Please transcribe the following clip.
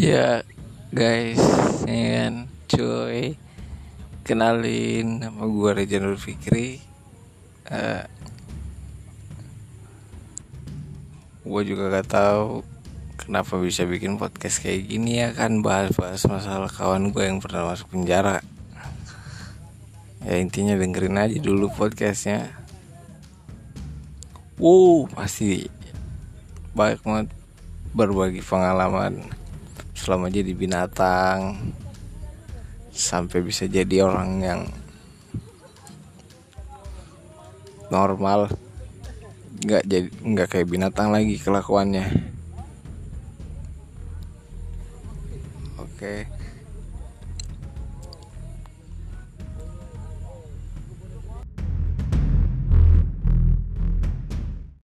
Ya guys, ya kan cuy. Kenalin nama gue Reja Nur Fikri. Uh, Gue juga gak tahu kenapa bisa bikin podcast kayak gini ya kan Bahas-bahas masalah kawan gue yang pernah masuk penjara. Ya intinya dengerin aja dulu podcastnya. Wow pasti banyak banget berbagi pengalaman selama jadi binatang sampai bisa jadi orang yang normal. Nggak jadi nggak kayak binatang lagi kelakuannya. Oke